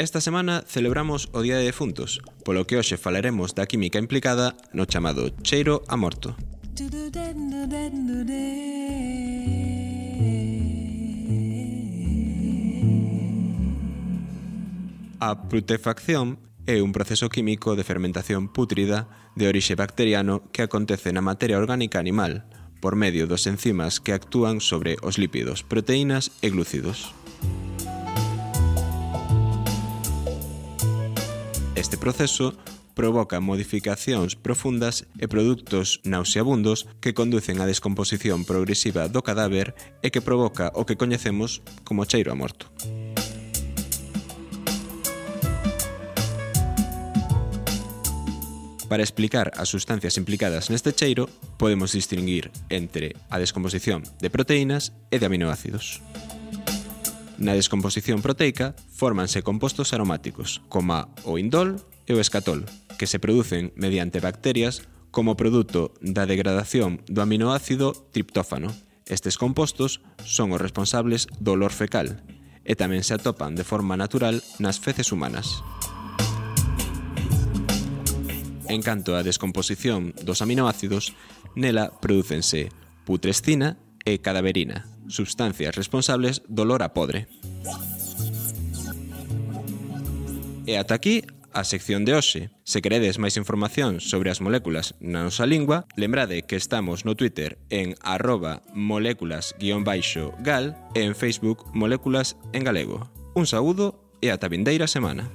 Esta semana celebramos o Día de Defuntos, polo que hoxe falaremos da química implicada no chamado cheiro a morto. A prutefacción é un proceso químico de fermentación pútrida de orixe bacteriano que acontece na materia orgánica animal por medio dos enzimas que actúan sobre os lípidos, proteínas e glúcidos. Este proceso provoca modificacións profundas e produtos nauseabundos que conducen á descomposición progresiva do cadáver e que provoca o que coñecemos como cheiro a morto. Para explicar as sustancias implicadas neste cheiro, podemos distinguir entre a descomposición de proteínas e de aminoácidos. Na descomposición proteica fórmanse compostos aromáticos, como o indol e o escatol, que se producen mediante bacterias como produto da degradación do aminoácido triptófano. Estes compostos son os responsables do olor fecal e tamén se atopan de forma natural nas feces humanas. En canto á descomposición dos aminoácidos, nela prodúcense putrescina e cadaverina, substancias responsables do olor a podre. E ata aquí a sección de hoxe. Se queredes máis información sobre as moléculas na nosa lingua, lembrade que estamos no Twitter en arroba moléculas-gal e en Facebook moléculas en galego. Un saúdo e ata vindeira semana.